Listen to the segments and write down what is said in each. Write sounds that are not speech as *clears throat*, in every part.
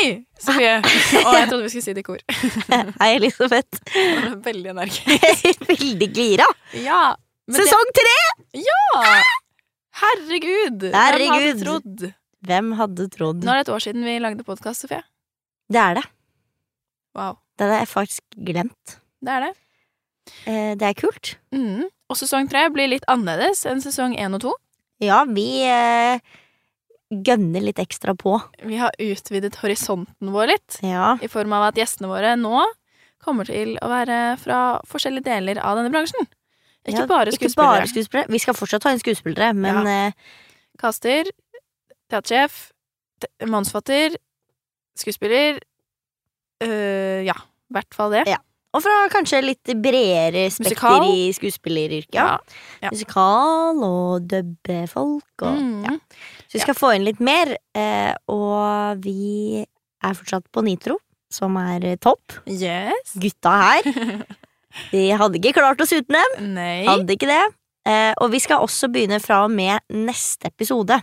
Hei, Sofie! *laughs* Og jeg trodde vi skulle si det i kor. *laughs* Hei, Elisabeth. Veldig energisk. *laughs* Veldig gira. Ja. Sesong tre! Ja! Herregud! Hvem hadde trodd? Hvem hadde trodd? Nå er det et år siden vi lagde podkast, Sofie. Det er det. Wow. Det hadde jeg faktisk glemt. Det er det. Eh, det er kult. Mm. Og sesong tre blir litt annerledes enn sesong én og to. Ja, vi eh, gønner litt ekstra på. Vi har utvidet horisonten vår litt, Ja. i form av at gjestene våre nå kommer til å være fra forskjellige deler av denne bransjen. Ikke Ja, bare Ikke skuespillere. bare skuespillere. Vi skal fortsatt ha inn skuespillere, men eh, Kaster, teatersjef, te- manusforfatter, skuespiller øh, Ja, i hvert fall det. Ja. Og fra kanskje litt bredere spekter Musikal. i skuespilleryrket. Ja. Ja. Musikal og dubbefolk og Mm. ja. Så vi skal få inn litt mer, eh, og vi er fortsatt på Nitro, som er eh, topp. Yes. Gutta her. *laughs* De hadde ikke klart oss uten dem. Nei. Hadde ikke det. Eh, og vi skal også begynne fra og med neste episode.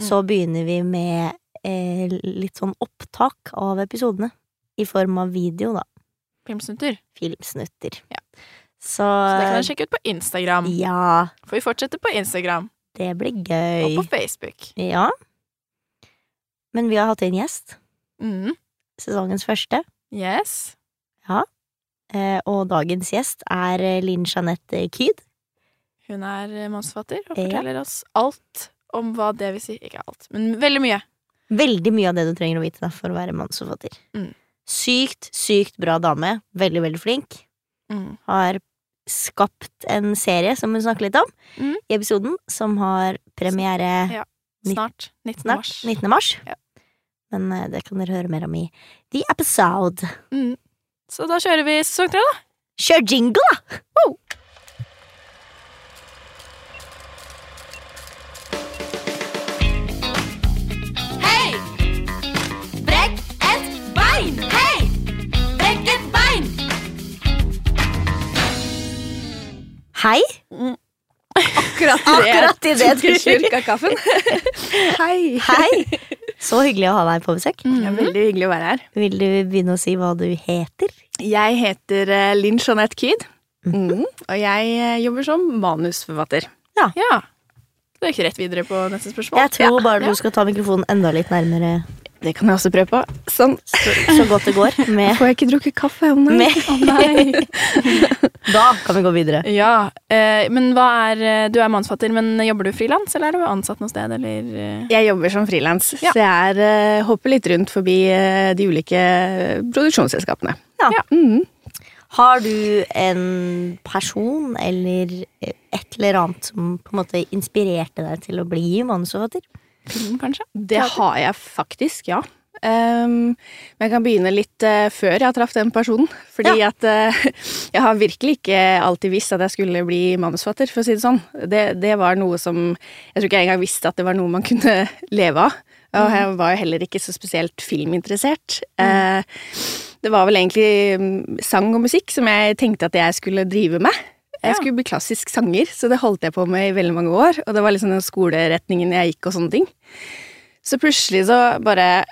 Så begynner vi med eh, litt sånn opptak av episodene. I form av video, da. Filmsnutter. Filmsnutter. Ja. Så, Så det kan dere sjekke ut på Instagram. Ja, For vi fortsetter på Instagram det blir gøy. og på Facebook. Ja. Men vi har hatt en gjest. Mm. Sesongens første. Yes. Ja. og dagens gjest er eh, Linn Jeanette Kyd. Hun er mannsfatter manusforfatter og Ja. forteller oss alt om hva det vil si. Ikke alt, men veldig mye. Veldig mye av det du trenger å vite da, for å være mannsforfatter. Mm. Sykt, sykt bra dame. Veldig, veldig flink. Mm. Har skapt en serie som hun snakker litt om Mm. i episoden, som har premiere Ja. Snart. 19. snart, mars. 19. mars. Ja. Men uh, det kan dere høre mer om i The Episode. Mm. Så da kjører vi sesong tre, da. Kjør jingle, da! Hei! Hei! Akkurat Akkurat i det du slurka kaffen. *laughs* Hei. Hei! Så hyggelig å ha deg på besøk. Mm. er veldig hyggelig å være her. Vil du begynne å si hva du heter? Jeg heter eh, Linn Jeanette Kyd, Mhm. mm. og jeg eh, jobber som manusforfatter. Ja. ja. Jeg gikk rett videre på neste spørsmål. Jeg tror ja. bare ja. du skal ta mikrofonen enda litt nærmere Det kan jeg også prøve på. Sånn. så, så godt det går. *laughs* Med, Får jeg ikke drukket kaffe? Nei. Med- Å nei. *laughs* da kan vi gå videre. ja, eh, men hva er eh, Du er mannsfatter, men jobber du frilans, eller er du ansatt noe sted, eller eh? Jeg jobber som frilans, Ja. så jeg er, eh, hopper litt rundt forbi eh, de ulike produksjonsselskapene. Ja. Mhm. Har du en person eller et eller annet som på en måte inspirerte deg til å bli manusforfatter? Film, kanskje? Det har jeg faktisk, ja. Um, men jeg kan begynne litt uh, før jeg traff den personen. Fordi at uh, *laughs* jeg har virkelig ikke alltid visst at jeg skulle bli manusfatter, for å si det sånn. Det, det var noe som Jeg tror ikke jeg engang visste at det var noe man *laughs* kunne leve av. Og jeg var jo heller ikke så spesielt filminteressert. Eh, det var vel egentlig mm, sang og musikk som jeg tenkte at jeg skulle drive med. Jeg skulle bli klassisk sanger, så det holdt jeg på med i veldig mange år. Og det var liksom den skoleretningen jeg gikk og sånne ting. Så plutselig så bare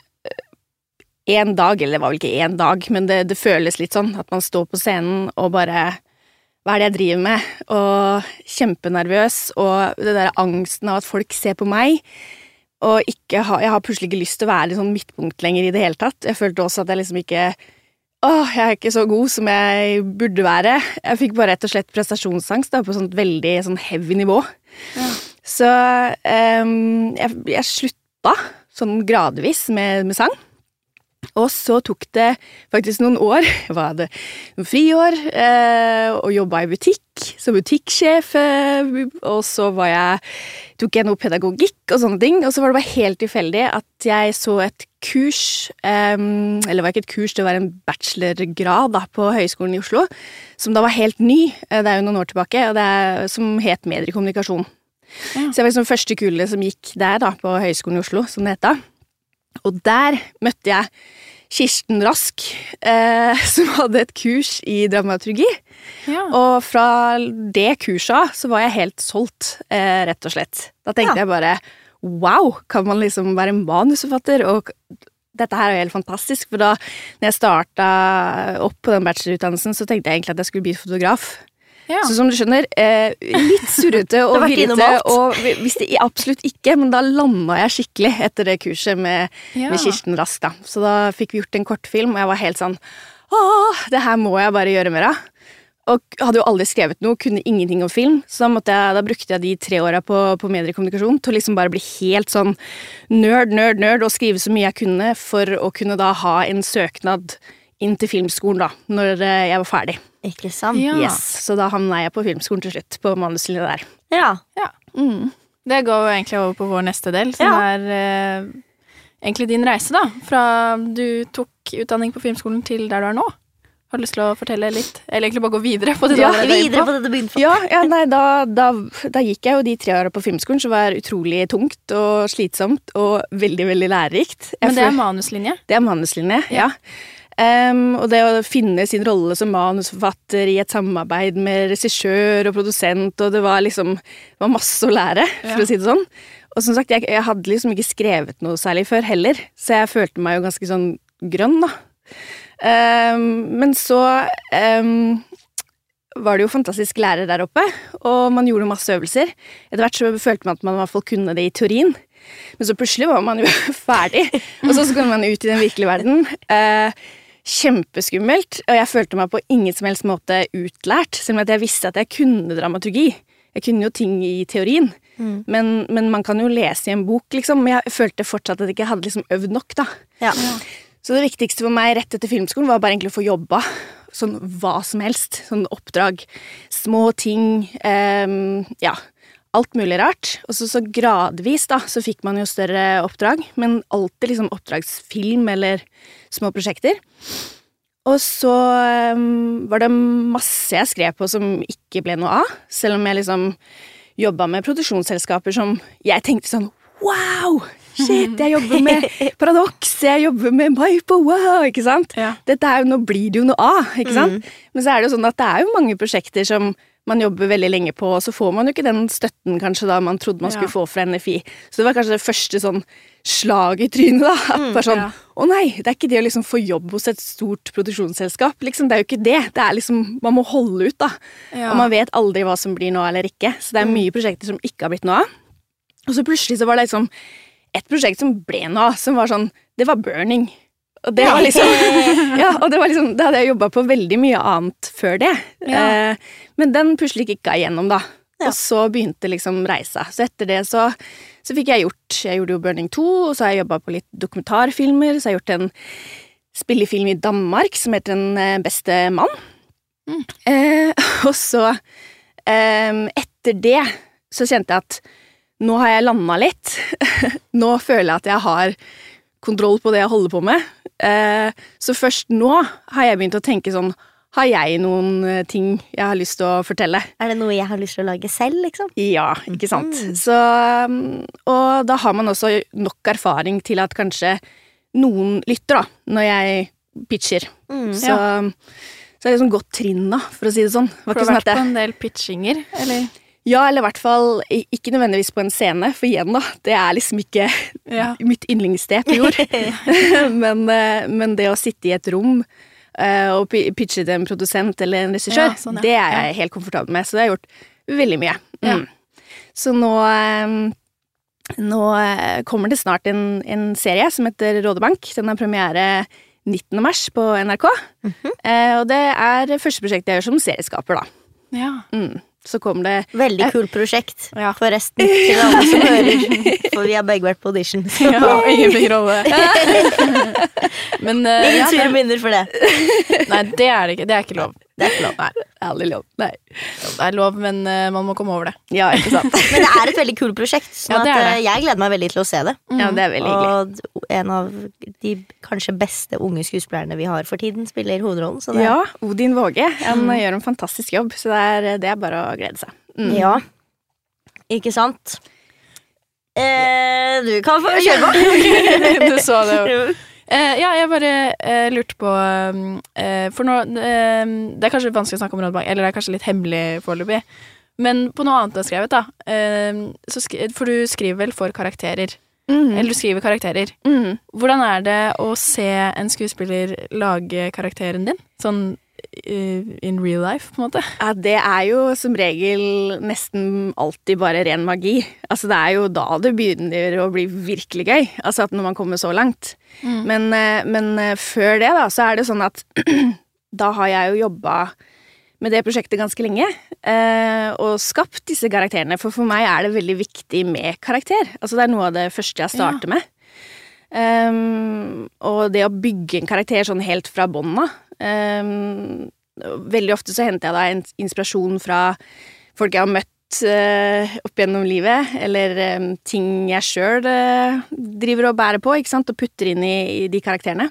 en dag, eller det var vel ikke én dag, men det, det føles litt sånn at man står på scenen og bare Hva er det jeg driver med? Og kjempenervøs, og det der angsten av at folk ser på meg. Og ikke ha, jeg har plutselig ikke lyst til å være litt sånn midtpunkt lenger i det hele tatt. Jeg følte også at jeg liksom ikke Åh, jeg er ikke så god som jeg burde være. Jeg fikk bare rett og slett prestasjonsangst da, på sånt veldig sånn heavy nivå. Ja. Så um, jeg, jeg slutta sånn gradvis med, med sang. Og så tok det faktisk noen år. *laughs* Var det noen friår eh, og jobba i butikk som butikksjef. Eh, og så var jeg, tok jeg noe pedagogikk og sånne ting. Og så var det bare helt tilfeldig at jeg så et kurs eh, Eller det var ikke et kurs, det var en bachelorgrad da, på Høgskolen i Oslo. Som da var helt ny. Eh, det er jo noen år tilbake. Og det er, som het Mediekommunikasjon. Ja. Så jeg var liksom første kullet som gikk der, da, på Høgskolen i Oslo, som det het da. Og der møtte jeg Kirsten Rask, eh, *laughs* som hadde et kurs i dramaturgi. Ja. Og fra det kurset så var jeg helt solgt, eh, rett og slett. Da tenkte Ja. jeg bare wow, kan man liksom være manusforfatter? Og dette her er jo helt fantastisk. For da når jeg starta opp på den bachelorutdannelsen, så tenkte jeg egentlig at jeg skulle bli fotograf. Ja. Så som du skjønner, eh, litt surrete *laughs* og virrete. Og vi- visste absolutt ikke, men da landa jeg skikkelig etter det kurset med, Ja. med Kirsten Rask. da. Så da fikk vi gjort en kortfilm, og jeg var helt sånn Åh, det her må jeg bare gjøre mer av. Og hadde jo aldri skrevet noe, kunne ingenting om film, så da, jeg, da brukte jeg de tre åra på, på mediekommunikasjon til å liksom bare bli helt sånn nerd, nerd, nerd, og skrive så mye jeg kunne for å kunne da ha en søknad inn til filmskolen da, når eh, jeg var ferdig. Ikke sant? Ja. Yes, Så da havna jeg på filmskolen til slutt, på manuslinja der. Ja. Mm. Det går jo egentlig over på vår neste del, som Ja. er eh, egentlig din reise, da. Fra du tok utdanning på filmskolen til der du er nå. Har du lyst til å fortelle litt? Eller egentlig bare gå videre på det du Ja, er Videre på det du begynte på. Ja, ja *laughs* nei, da, da, da gikk jeg jo de tre åra på filmskolen, som var utrolig tungt og slitsomt og veldig, veldig lærerikt. Jeg Men det er manuslinje. det er manuslinje, ja. Em, og det å finne sin rolle som manusforfatter i et samarbeid med regissør og produsent, og det var liksom det var masse å lære, for Ja. å si det sånn. Og som sagt, jeg, jeg hadde liksom ikke skrevet noe særlig før heller, så jeg følte meg jo ganske sånn grønn, da. Um, men så um, var det jo fantastisk lærer der oppe, og man gjorde masse øvelser. Etter hvert så følte man at man i hvert fall kunne det i teorien. Men så plutselig var man jo *laughs* ferdig, og så skulle man ut i den virkelige verden. Eh, kjempeskummelt, og jeg følte meg på ingen som helst måte utlært, selv om at jeg visste at jeg kunne dramaturgi. Jeg kunne jo ting i teorien, Mm. men, men man kan jo lese i en bok, liksom. Men jeg følte fortsatt at jeg ikke hadde liksom øvd nok, da. Ja. Så det viktigste for meg rett etter filmskolen var bare egentlig å få jobba. Sånn hva som helst. Sånn oppdrag. Små ting. Um, ja. Alt mulig rart. Og så, så gradvis da, så fikk man jo større oppdrag, men alltid liksom oppdragsfilm eller små prosjekter. Og så ehm, var det masse jeg skrev på som ikke ble noe av, selv om jeg liksom jobba med produksjonsselskaper som jeg tenkte sånn Wow! Shit, jeg jobber med *laughs* Paradox, jeg jobber med Mypo, wow! Ikke sant? Ja. Dette er jo, nå blir det jo noe av, ikke sant? Men så er det jo sånn at det er jo mange prosjekter som man jobber veldig lenge på, og så får man jo ikke den støtten kanskje da man trodde man Ja. skulle få fra NFI. Så det var kanskje det første sånn slag i trynet, da. *laughs* At bare sånn ja. Å nei, det er ikke det å liksom få jobb hos et stort produksjonsselskap. Liksom, det er jo ikke det. Det er liksom Man må holde ut, da. Ja. Og man vet aldri hva som blir av eller ikke. Så det er mye prosjekter som ikke har blitt noe av. Og så plutselig så var det liksom et prosjekt som ble noe av, som var sånn Det var burning. Og det var liksom *laughs* Ja, og det var liksom Det hadde jeg jobba på veldig mye annet før det. Ja. Eh, men den plutselig kicka igjennom, da. Ja. Og så begynte liksom reisa. Så etter det så, så fikk jeg gjort Jeg gjorde jo Burning 2, og så har jeg jobba på litt dokumentarfilmer. Så har jeg gjort en spillefilm i Danmark som heter Den eh, beste mann. Mm. Eh, *laughs* og så, eh, etter det, så kjente jeg at nå har jeg landa litt. *laughs* nå føler jeg at jeg har kontroll på det jeg holder på med. Eh, så først nå har jeg begynt å tenke sånn Har jeg noen eh, ting jeg har lyst til å fortelle? Er det noe jeg har lyst til å lage selv, liksom? Ja, ikke sant. Mm. Så, um, og da har man også nok erfaring til at kanskje noen lytter, da, når jeg pitcher. Mm. Så, så er det sånn godt trinn, da, for å si det sånn. Har du sånn vært på en del pitchinger, eller? Ja, eller i hvert fall ikke nødvendigvis på en scene, for igjen, da, det er liksom ikke *laughs* Ja. mitt yndlingssted på jord. *laughs* *laughs* men, eh, men det å sitte i et rom eh, og pitche til en produsent eller en regissør, Ja, sånn, ja. det er jeg helt komfortabel med. Så det har jeg gjort veldig mye. Mm. Så nå eh, Nå kommer det snart en, en serie som heter Rådebank. Den har premiere 19. mars på NRK. Mhm. eh, og det er første prosjekt jeg gjør som serieskaper, da. Ja. Mm. Så kom det Veldig kult prosjekt, Ja. forresten, til alle som hører. *laughs* For vi har begge vært på audition. *laughs* Ja ingen fikk rolle. *laughs* Men uh, Ingen sure minner for det. Nei, det er det ikke. Det er ikke lov. Det er ikke lov. Nei, *laughs* Aldri lov. Nei. det er lov, men uh, man må komme over det. Ja, ikke sant. *laughs* Men det er et veldig kult prosjekt, så Ja, det er det. jeg gleder meg veldig til å se det. Ja, det er veldig hyggelig. Og en av de kanskje beste unge skuespillerne vi har for tiden, spiller hovedrollen. Så det, Ja, Odin Våge. Han gjør en fantastisk jobb, så det er, det er bare å glede seg. Mm. ja. Ikke sant? Eh, du kan få kjøre på. *laughs* du så det jo. Eh, ja, jeg bare eh, lurte på um, eh, For nå eh, Det er kanskje vanskelig å snakke om Rådbank, eller det er kanskje litt hemmelig foreløpig. Men på noe annet du har skrevet, da. Eh, så skri for du skriver vel for karakterer. Mm. eller du skriver karakterer. Mm. Hvordan er det å se en skuespiller lage karakteren din? Sånn eh, in real life, på en måte? Ja, det er jo som regel nesten alltid bare ren magi. Altså, det er jo da det begynner å bli virkelig gøy. Altså at når man kommer så langt. Mm. Men, eh, men eh, før det, da, så er det sånn at *clears throat* da har jeg jo jobba med det prosjektet ganske lenge. eh, og skapt disse karakterene. For for meg er det veldig viktig med karakter. Altså Det er noe av det første jeg starter med. Um, og det å bygge en karakter sånn helt fra bånn av Veldig ofte så henter jeg da en inspirasjon fra folk jeg har møtt eh, opp gjennom livet, eller em, ting jeg sjøl driver og bærer på, ikke sant, og putter inn i, i de karakterene.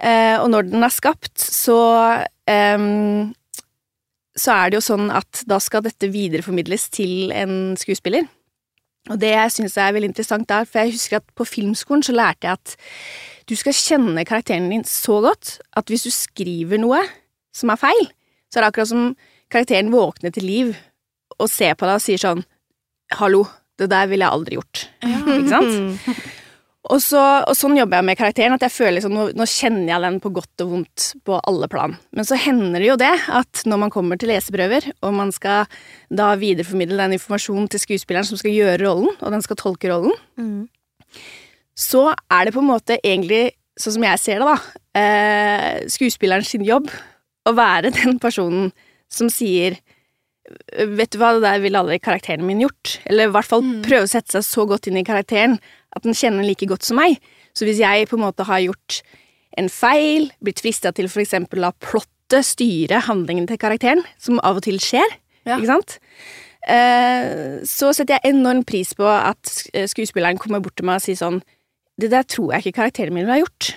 Eh, og når den er skapt, så em, så er det jo sånn at da skal dette videreformidles til en skuespiller. Og det jeg syns er veldig interessant der, for jeg husker at på filmskolen så lærte jeg at du skal kjenne karakteren din så godt at hvis du skriver noe som er feil, så er det akkurat som karakteren våkner til liv og ser på deg og sier sånn Hallo, det der ville jeg aldri gjort. Ikke sant? *laughs* Og, så, og sånn jobber jeg med karakteren, at jeg føler liksom, nå, nå kjenner jeg den på godt og vondt på alle plan. Men så hender det jo det at når man kommer til leseprøver, og man skal da videreformidle den informasjonen til skuespilleren som skal gjøre rollen, og den skal tolke rollen, Mm. så er det på en måte egentlig, sånn som jeg ser det, da, eh, skuespilleren sin jobb å være *laughs* den personen som sier Vet du hva, det der ville aldri karakteren min gjort. Eller i hvert fall Mm. prøve å sette seg så godt inn i karakteren at den kjenner den like godt som meg. Så hvis jeg på en måte har gjort en feil, blitt frista til for eksempel å plotte, styre handlingen til karakteren, som av og til skjer, Ja. ikke sant, eh, så setter jeg enorm pris på at eh, skuespilleren kommer bort til meg og sier sånn Det der tror jeg ikke karakteren min ville ha gjort.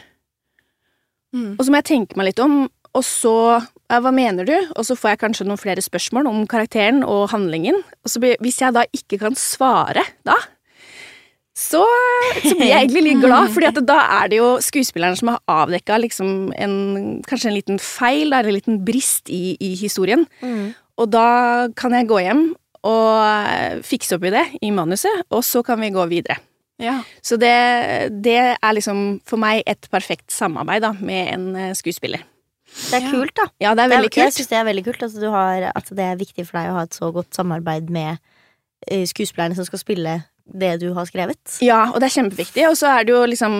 Mm. Og så må jeg tenke meg litt om, og så Hva mener du? Og så får jeg kanskje noen flere spørsmål om karakteren og handlingen. Og så blir, hvis jeg da ikke kan svare da, så, så blir jeg egentlig litt glad, Fordi da er det jo skuespilleren som har avdekka liksom en, kanskje en liten feil, eller en liten brist i, i historien. Mm. Og da kan jeg gå hjem og fikse opp i det i manuset, og så kan vi gå videre. Ja. Så det, det er liksom for meg et perfekt samarbeid da, med en eh, skuespiller. Det er Ja. kult, da. Ja, det er Det kult. Jeg synes syns det er veldig kult at, du har, at det er viktig for deg å ha et så godt samarbeid med eh, skuespillerne som skal spille det du har skrevet. Ja, og det er kjempeviktig. Og så er det jo liksom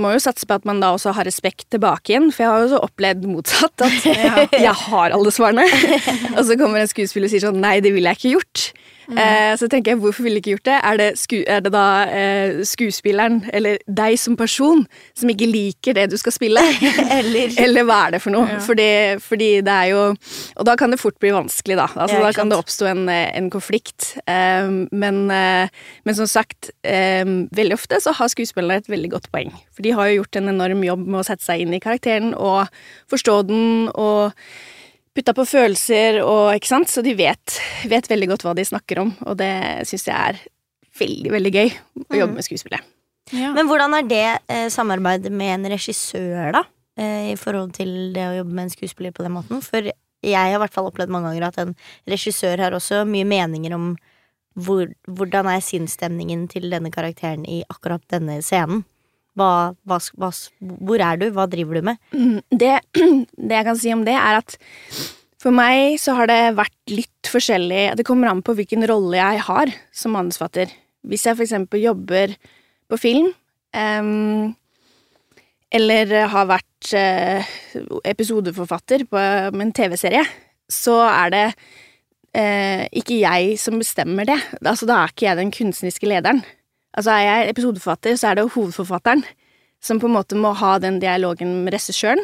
Må jo satse på at man da også har respekt tilbake igjen, for jeg har jo så opplevd motsatt. At *laughs* jeg har alle svarene, *laughs* og så kommer en skuespiller og sier sånn Nei, det ville jeg ikke gjort. Eh, så tenker jeg, hvorfor ville jeg ikke gjort det? Er det, sku, er det da eh, skuespilleren, eller deg som person, som ikke liker det du skal spille? *laughs* *laughs* Eller Eller hva er det for noe? Ja. Fordi, fordi det er jo Og da kan det fort bli vanskelig, da. Altså, Ja, da kan det oppstå en, eh, en konflikt. Eh, men, eh, men som sagt, um, veldig ofte så har skuespillere et veldig godt poeng. For de har jo gjort en enorm jobb med å sette seg inn i karakteren og forstå den og putta på følelser og Ikke sant? Så de vet, vet veldig godt hva de snakker om, og det syns jeg er veldig, veldig gøy å jobbe med skuespillet. Ja. Men hvordan er det eh, samarbeidet med en regissør, da? Eh, I forhold til det å jobbe med en skuespiller på den måten? For jeg har i hvert fall opplevd mange ganger at en regissør har også mye meninger om hvor, hvordan er sinnsstemningen til denne karakteren i akkurat denne scenen. Hva, hva, hva, hvor er du? Hva driver du med? Mm, Det, *clears throat* det jeg kan si om det, er at for meg så har det vært litt forskjellig Det kommer an på hvilken rolle jeg har som manusforfatter. Hvis jeg for eksempel jobber på film, um, eller har vært uh, episodeforfatter på en TV-serie, så er det uh, ikke jeg som bestemmer det. Altså, da er ikke jeg den kunstneriske lederen. Altså, er jeg episodeforfatter, så er det jo hovedforfatteren som på en måte må ha den dialogen med regissøren.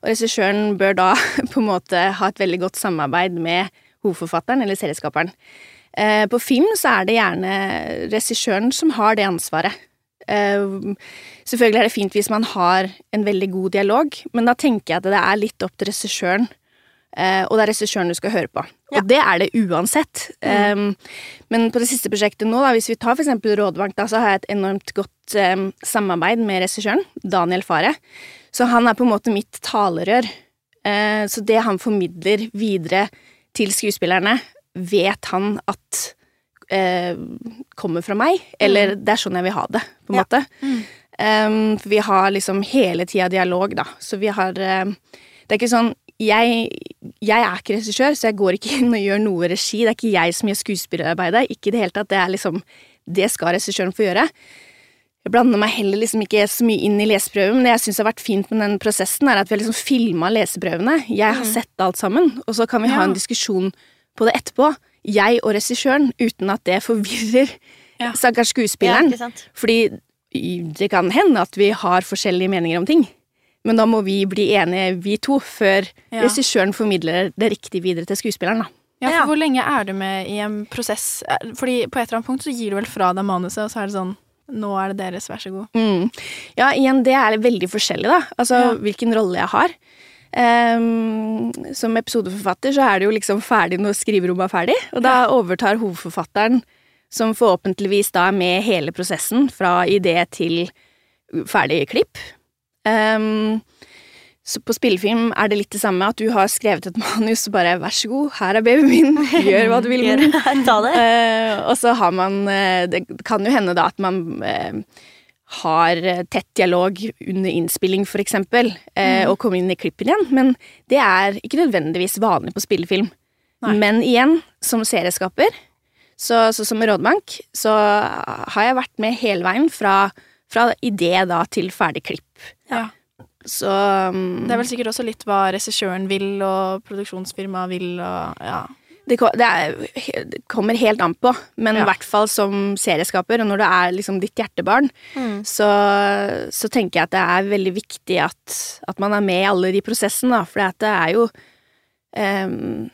Og regissøren bør da *laughs* på en måte ha et veldig godt samarbeid med hovedforfatteren eller serieskaperen. Eh, på film så er det gjerne regissøren som har det ansvaret. Eh, selvfølgelig er det fint hvis man har en veldig god dialog, men da tenker jeg at det er litt opp til regissøren, og det er regissøren du skal høre på. Ja. Og det er det uansett. Eh, men på det siste prosjektet nå, da, hvis vi tar for eksempel Rådbank, da, så har jeg et enormt godt um, samarbeid med regissøren, Daniel Fare. Så han er på en måte mitt talerør. Uh, så det han formidler videre til skuespillerne, vet han at uh, kommer fra meg, eller det er sånn jeg vil ha det, på en Ja. måte. Um, for vi har liksom hele tida dialog, da. Så vi har uh, Det er ikke sånn jeg, jeg er ikke regissør, så jeg går ikke *laughs* inn og gjør noe regi. Det er ikke jeg som gjør skuespillerarbeidet. Ikke i det hele tatt. Det er liksom Det skal regissøren få gjøre. Jeg blander meg heller liksom ikke så mye inn i leseprøven, men det jeg syns har vært fint med den prosessen, er at vi har liksom filma leseprøvene. Jeg har sett alt sammen, og så kan vi ha en diskusjon på det etterpå. Jeg og regissøren, uten at det forvirrer *laughs* Ja. stakkars skuespilleren. Ja. Fordi det kan hende at vi har forskjellige meninger om ting. Men da må vi bli enige, vi to, før Ja. regissøren formidler det riktig videre til skuespilleren. da. Ja, for Ja. hvor lenge er du med i en prosess? Eh, Fordi på et eller annet punkt så gir du vel fra deg manuset, og så er det sånn Nå er det deres, vær så god. Mm. Ja, igjen, det er veldig forskjellig, da. Altså Ja. hvilken rolle jeg har. Um, som episodeforfatter så er det jo liksom ferdig når skriverommet er ferdig, og da overtar hovedforfatteren, som forhåpentligvis da er med hele prosessen, fra idé til ferdig klipp. Ehm, så på spillefilm er det litt det samme, at du har skrevet et manus og bare 'vær så god, her er babyen min, *laughs* gjør hva du vil med den'. Gjør- Ta det. Eh, og så har man uh, Det kan jo hende da at man uh, har tett dialog under innspilling, for eksempel, mm. og kommer inn i klippen igjen, men det er ikke nødvendigvis vanlig på spillefilm. Nei. Men igjen, som serieskaper, så, så som rådbank, så har jeg vært med hele veien fra, fra idé da til ferdig klipp. Ja. Så um, Det er vel sikkert også litt hva regissøren vil, og produksjonsfirmaet vil, og ja. Det, det, er, det kommer helt an på, men Ja. i hvert fall som serieskaper, og når det er liksom ditt hjertebarn, Mm. så, så tenker jeg at det er veldig viktig at, at man er med i alle de prosessene, da, for det er jo um,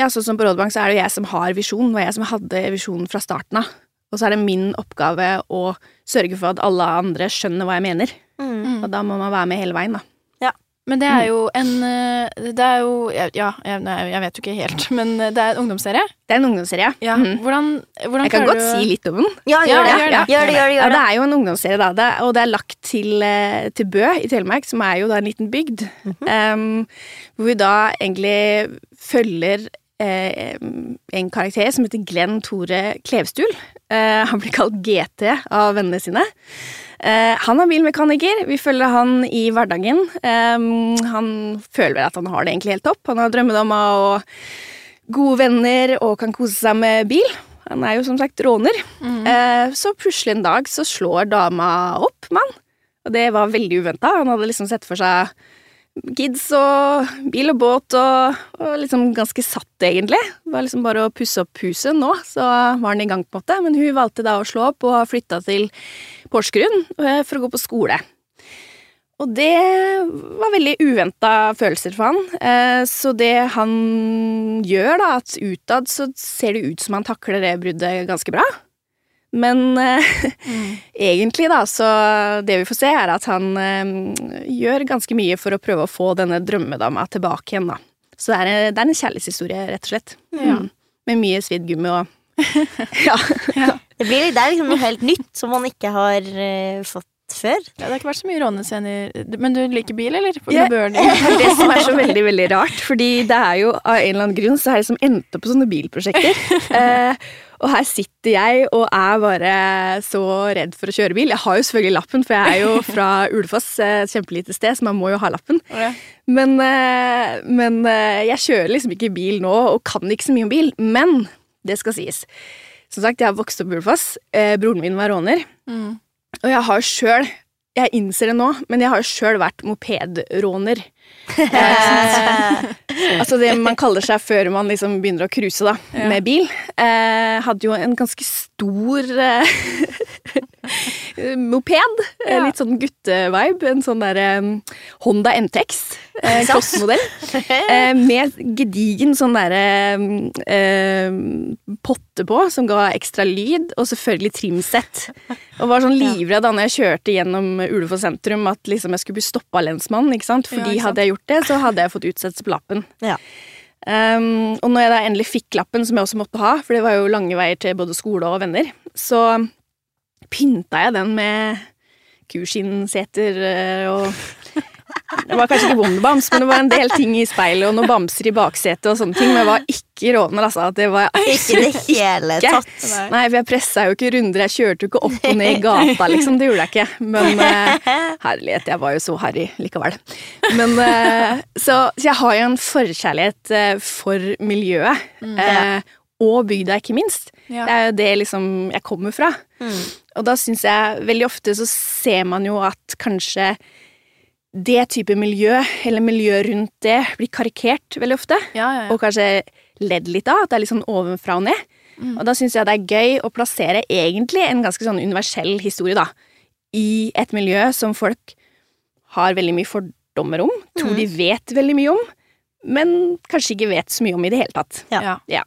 Ja, sånn som på Rådebank, så er det jo jeg som har visjon, og jeg som hadde visjonen fra starten av. Og så er det min oppgave å sørge for at alle andre skjønner hva jeg mener. Mm. Og da må man være med hele veien, da. Ja. Men det er jo en eh, Det er jo Ja, jeg, jeg vet jo ikke helt, *laughs* men det er en ungdomsserie. Det er en ungdomsserie. Ja. Mm. Hvordan, hvordan Jeg kan godt du si litt om den. Ja, Ja, gjør det. gjør det. Gjør det, gjør det, Ja, gjør det det. er jo en ungdomsserie, da, det, og det er lagt til, eh, til Bø i Telemark, som er jo da en liten bygd. em, hvor vi da egentlig følger eh, en karakter som heter Glenn Tore Klevstul. Eh, han blir kalt GT av vennene sine. Uh, han er bilmekaniker. Vi følger han i hverdagen. Um, han føler vel at han har det egentlig helt topp. Han har drømmedom og gode venner og kan kose seg med bil. Han er jo som sagt råner. Eh, så plutselig en dag så slår dama opp med han. Og det var veldig uventa. Han hadde liksom sett for seg kids og bil og båt og, og liksom ganske satt, egentlig. Det var liksom bare å pusse opp huset nå, så var den i gang, på en måte. Men hun valgte da å slå opp og flytta til Porsgrunn eh, for å gå på skole. Og det var veldig uventa følelser for han. Eh, Så det han gjør, da, at utad så ser det ut som han takler det bruddet ganske bra. Men eh, *laughs* egentlig, da, så det vi får se, er at han eh, gjør ganske mye for å prøve å få denne drømmedama tilbake igjen, da. Så det er, det er en kjærlighetshistorie, rett og slett. Ja. Mm. Med mye svidd gummi og *laughs* Ja. Det, blir, det er liksom noe helt nytt som man ikke har uh, fått før. Ja, det har ikke vært så mye rånescener. Men du liker bil, eller? Ja. *laughs* Det det som er så veldig veldig rart. Fordi det er jo av en eller annen grunn så er det som endte på sånne bilprosjekter. Eh, og her sitter jeg og er bare så redd for å kjøre bil. Jeg har jo selvfølgelig lappen, for jeg er jo *laughs* fra Ulefoss, et kjempelite sted, så man må jo ha lappen. Ja. Men, eh, men eh, jeg kjører liksom ikke bil nå, og kan ikke så mye om bil. Men det skal sies. Som sagt, jeg har vokst opp i Ulefoss. Eh, broren min var råner. Mm. Og jeg har sjøl Jeg innser det nå, men jeg har jo sjøl vært mopedråner. Eh, altså det man kaller seg før man liksom begynner å cruise da, Ja. med bil. Eh, hadde jo en ganske stor eh, moped. Eh, Ja. Litt sånn guttevibe. En sånn der um, Honda NTX. Eh, *laughs* crossmodell. Eh, med gedigen sånn derre eh, potte på, som ga ekstra lyd, og selvfølgelig trimsett. Og var sånn livredd da når jeg kjørte gjennom Ulefoss sentrum at liksom jeg skulle bli stoppa av lensmannen. ikke sant? Fordi Ja, ikke sant. hadde jeg gjort det, så hadde jeg fått utsettelse på lappen. Ja. Um, og når jeg da endelig fikk lappen, som jeg også måtte ha, for det var jo lange veier til både skole og venner, så pynta jeg den med kuskinnseter eh, og *laughs* Det var kanskje ikke Wonderbams, men det var en del ting i speilet og noen bamser i baksetet og sånne ting, men jeg var ikke råner, altså. Det var Ikke det *laughs* hele Ikke. tatt. Nei, for jeg pressa jo ikke runder, jeg kjørte jo ikke opp og ned i gata, *laughs* liksom. Det gjorde jeg ikke. Men eh, herlighet, jeg var jo så harry likevel. Men eh, så, så jeg har jo en forkjærlighet for miljøet. Eh, og bygda, ikke minst. Ja. Det er jo det liksom jeg kommer fra. Mm. Og da syns jeg veldig ofte så ser man jo at kanskje det type miljø, eller miljø rundt det, blir karikert veldig ofte Ja, ja, ja. og kanskje ledd litt av. At det er litt sånn ovenfra og ned. Og da syns jeg det er gøy å plassere egentlig en ganske sånn universell historie da, i et miljø som folk har veldig mye fordommer om, tror de vet veldig mye om, men kanskje ikke vet så mye om i det hele tatt. Ja. Ja.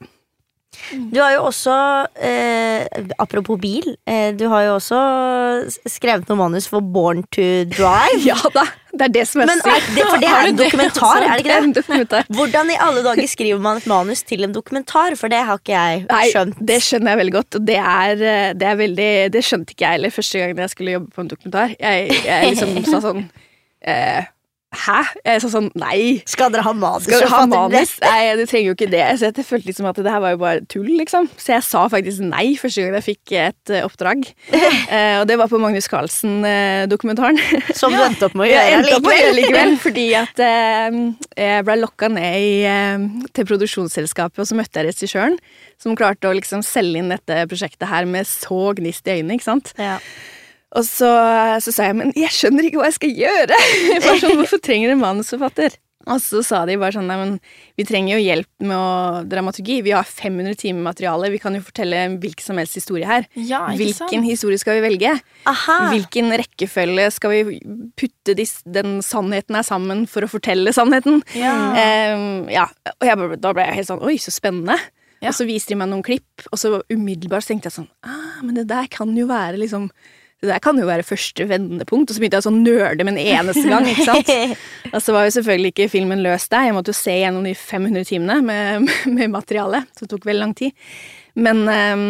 Du har jo også, eh, apropos bil, eh, du har jo også skrevet noe manus for Born to Drive. *laughs* ja da, det er det som er Men er det, for det er *laughs* en dokumentar, er det ikke det? dokumentar. Hvordan i alle dager skriver man et manus til en dokumentar? For det har ikke jeg skjønt. Nei, det skjønner jeg veldig godt, og det er, eh, det er veldig Det skjønte ikke jeg heller første gang jeg skulle jobbe på en dokumentar. Jeg, jeg liksom sa sånn eh, Hæ? Jeg sa sånn Nei. Skal dere ha manus? Skal dere ha manus? Nei, du trenger jo ikke det. Så jeg følte liksom at det her var jo bare tull, liksom. Så jeg sa faktisk nei første gang jeg fikk et eh, oppdrag. *laughs* Eh, og det var på Magnus Carlsen-dokumentaren. *laughs* Som du endte opp med å gjøre med likevel. likevel, *laughs* fordi at eh, jeg ble lokka ned i, eh, til produksjonsselskapet, og så møtte jeg regissøren, som klarte å liksom selge inn dette prosjektet her med så gnist i øynene, ikke sant. Ja. Og så, så sa jeg, men jeg skjønner ikke hva jeg skal gjøre. *laughs* Var sånn, Hvorfor trenger en manusforfatter? Og så sa de bare sånn, nei, men vi trenger jo hjelp med å dramaturgi. Vi har 500 timer materiale, vi kan jo fortelle hvilken som helst historie her. Ja, ikke sant? Hvilken historie skal vi velge? Aha. Hvilken rekkefølge skal vi putte de, den sannheten her sammen for å fortelle sannheten? Ja. Um, ja, og jeg, da ble jeg helt sånn Oi, så spennende. Ja. Og så viste de meg noen klipp, og så umiddelbart tenkte jeg sånn ah, Men det der kan jo være liksom det der kan jo være første vendepunkt. Og så begynte jeg sånn nøle med en eneste gang. ikke sant? *laughs* Og så var jo selvfølgelig ikke filmen løst der. Jeg måtte jo se gjennom de 500 timene med, *laughs* med materiale. Så det tok veldig lang tid. Men um,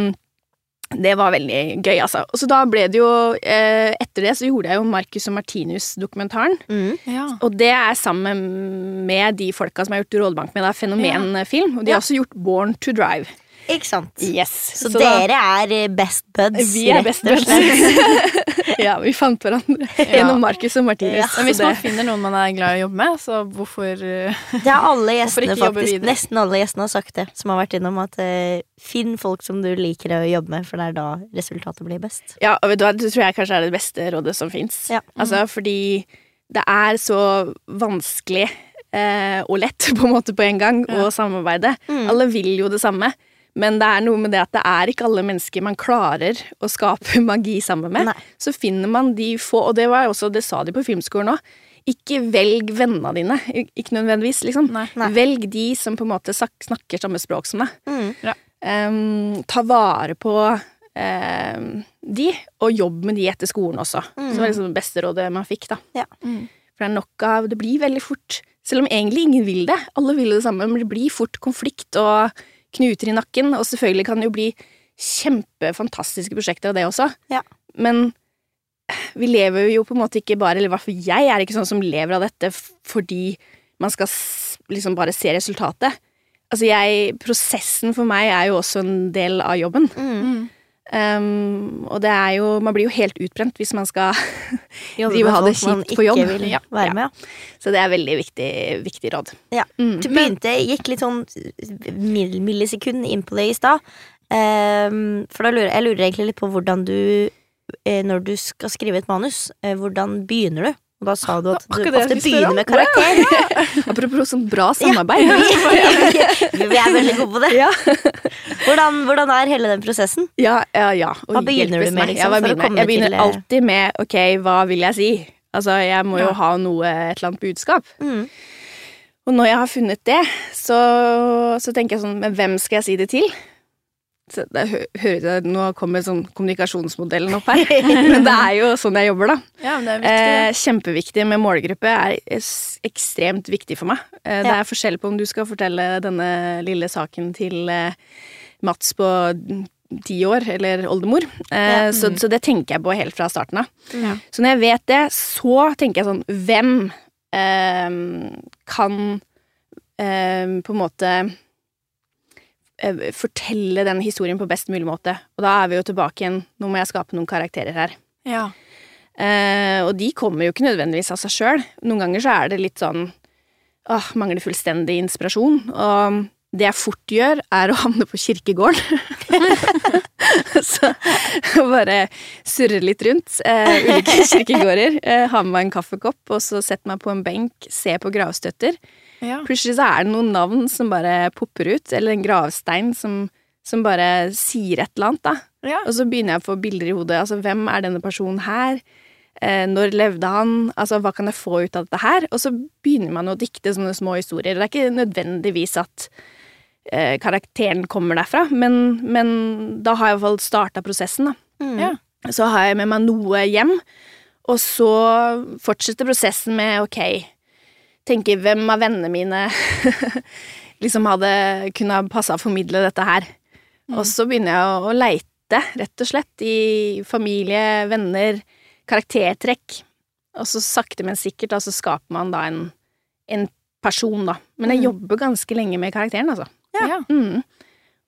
det var veldig gøy, altså. Og så da ble det jo eh, Etter det så gjorde jeg jo Marcus og Martinus-dokumentaren. Mm. Ja. Og det er sammen med de folka som har gjort Rådebank med. Det er Fenomenfilm. Og de har også gjort Born to Drive. Ikke sant? Yes. Så, så dere er eh, best buds? Vi er best buds. *laughs* ja, vi fant hverandre *laughs* gjennom Marcus og Martinus. Ja, Men hvis man finner noen man er glad i å jobbe med, så hvorfor eh, Det er alle *laughs* gjestene faktisk? Nesten alle gjestene har sagt det, som har vært innom at uh, finn folk som du liker å jobbe med, for det er da resultatet blir best. Ja, og vet du hva, det tror jeg kanskje er det beste rådet som fins. Ja. Altså, fordi det er så vanskelig eh, og lett på en måte på en gang å samarbeide. Mm. Alle vil jo det samme. Men det er noe med det at det er ikke alle mennesker man klarer å skape *laughs* magi sammen med. Nei. Så finner man de få, og det var også, det sa de på filmskolen òg. Ikke velg vennene dine, ikke nødvendigvis, liksom. Nei. Nei. Velg de som på en måte snakker samme språk som deg. Mm. Em, ta vare på um, de, og jobb med de etter skolen også. Så det var liksom det beste rådet man fikk, da. Ja. Mm. For det er nok av Det blir veldig fort Selv om egentlig ingen vil det, alle vil det samme, men det blir fort konflikt og knuter i nakken, og selvfølgelig kan det jo bli kjempefantastiske prosjekter av det også. Ja. Men vi lever jo på en måte ikke bare Eller i hvert fall jeg er ikke sånn som lever av dette fordi man skal liksom bare se resultatet. Altså jeg Prosessen for meg er jo også en del av jobben. Mm. Um, og det er jo Man blir jo helt utbrent hvis man skal *laughs* Drive og ha det kjipt på jobb. vil *laughs* Ja. Med, Ja. Så det er veldig viktig, viktig råd. Ja. Mm. Du begynte, gikk litt sånn mill- millisekund inn på det i stad. Um, for da lurer jeg lurer egentlig litt på hvordan du eh, Når du skal skrive et manus, eh, hvordan begynner du? Og da sa du at *laughs* du jeg ofte begynner med karakter. *laughs* Apropos sånn bra samarbeid. *laughs* Vi vi er veldig gode på det. Ja. Hvordan, hvordan er hele den prosessen? Ja, ja, ja. Hva begynner du med, liksom, Ja, begynner jeg? begynner til, eh, alltid med ok, hva vil jeg si? Altså, jeg må jo Ja. ha noe, et eller annet budskap. Mm. Og når jeg har funnet det, så, så tenker jeg sånn, men hvem skal jeg si det til? Så det hø- hører jeg, Nå kommer sånn kommunikasjonsmodellen opp her, *laughs* men det er jo sånn jeg jobber, da. Ja, men det er viktig. Eh, kjempeviktig med målgruppe er ekstremt viktig for meg. Eh, det er forskjell på om du skal fortelle denne lille saken til eh, Mats på ti år, eller oldemor. Eh, Ja. så, så det tenker jeg på helt fra starten av. Ja. Så når jeg vet det, så tenker jeg sånn Hvem eh, kan eh, på en måte fortelle den historien på best mulig måte. Og da er vi jo tilbake igjen. Nå må jeg skape noen karakterer her. Ja. Eh, og de kommer jo ikke nødvendigvis av seg sjøl. Noen ganger så er det litt sånn åh, mangler fullstendig inspirasjon. Og det jeg fort gjør, er å *laughs* havne på kirkegården. *laughs* så bare surre litt rundt. Eh, ulike *laughs* kirkegårder. Eh, ha med meg en kaffekopp, og så sette meg på en benk, se på gravstøtter. Ja. Plutselig så er det noen navn som bare popper ut, eller en gravstein som, som bare sier et eller annet, da. ja. Og så begynner jeg å få bilder i hodet. Altså, hvem er denne personen her? Eh, når levde han? Altså, hva kan jeg få ut av dette her? Og så begynner man å dikte sånne små historier. Det er ikke nødvendigvis at eh, karakteren kommer derfra, men, men da har jeg i hvert fall starta prosessen, da. Mm. Ja. Så har jeg med meg noe hjem, og så fortsetter prosessen med ok, tenke hvem av vennene mine *laughs* liksom hadde kunnet passe passa å formidle dette her. Og så begynner jeg å, å leite, rett og slett, i familie, venner, karaktertrekk. Og så sakte, men sikkert, da, så skaper man da en, en person, da. Men jeg Mm. jobber ganske lenge med karakteren, altså. Ja. Mm.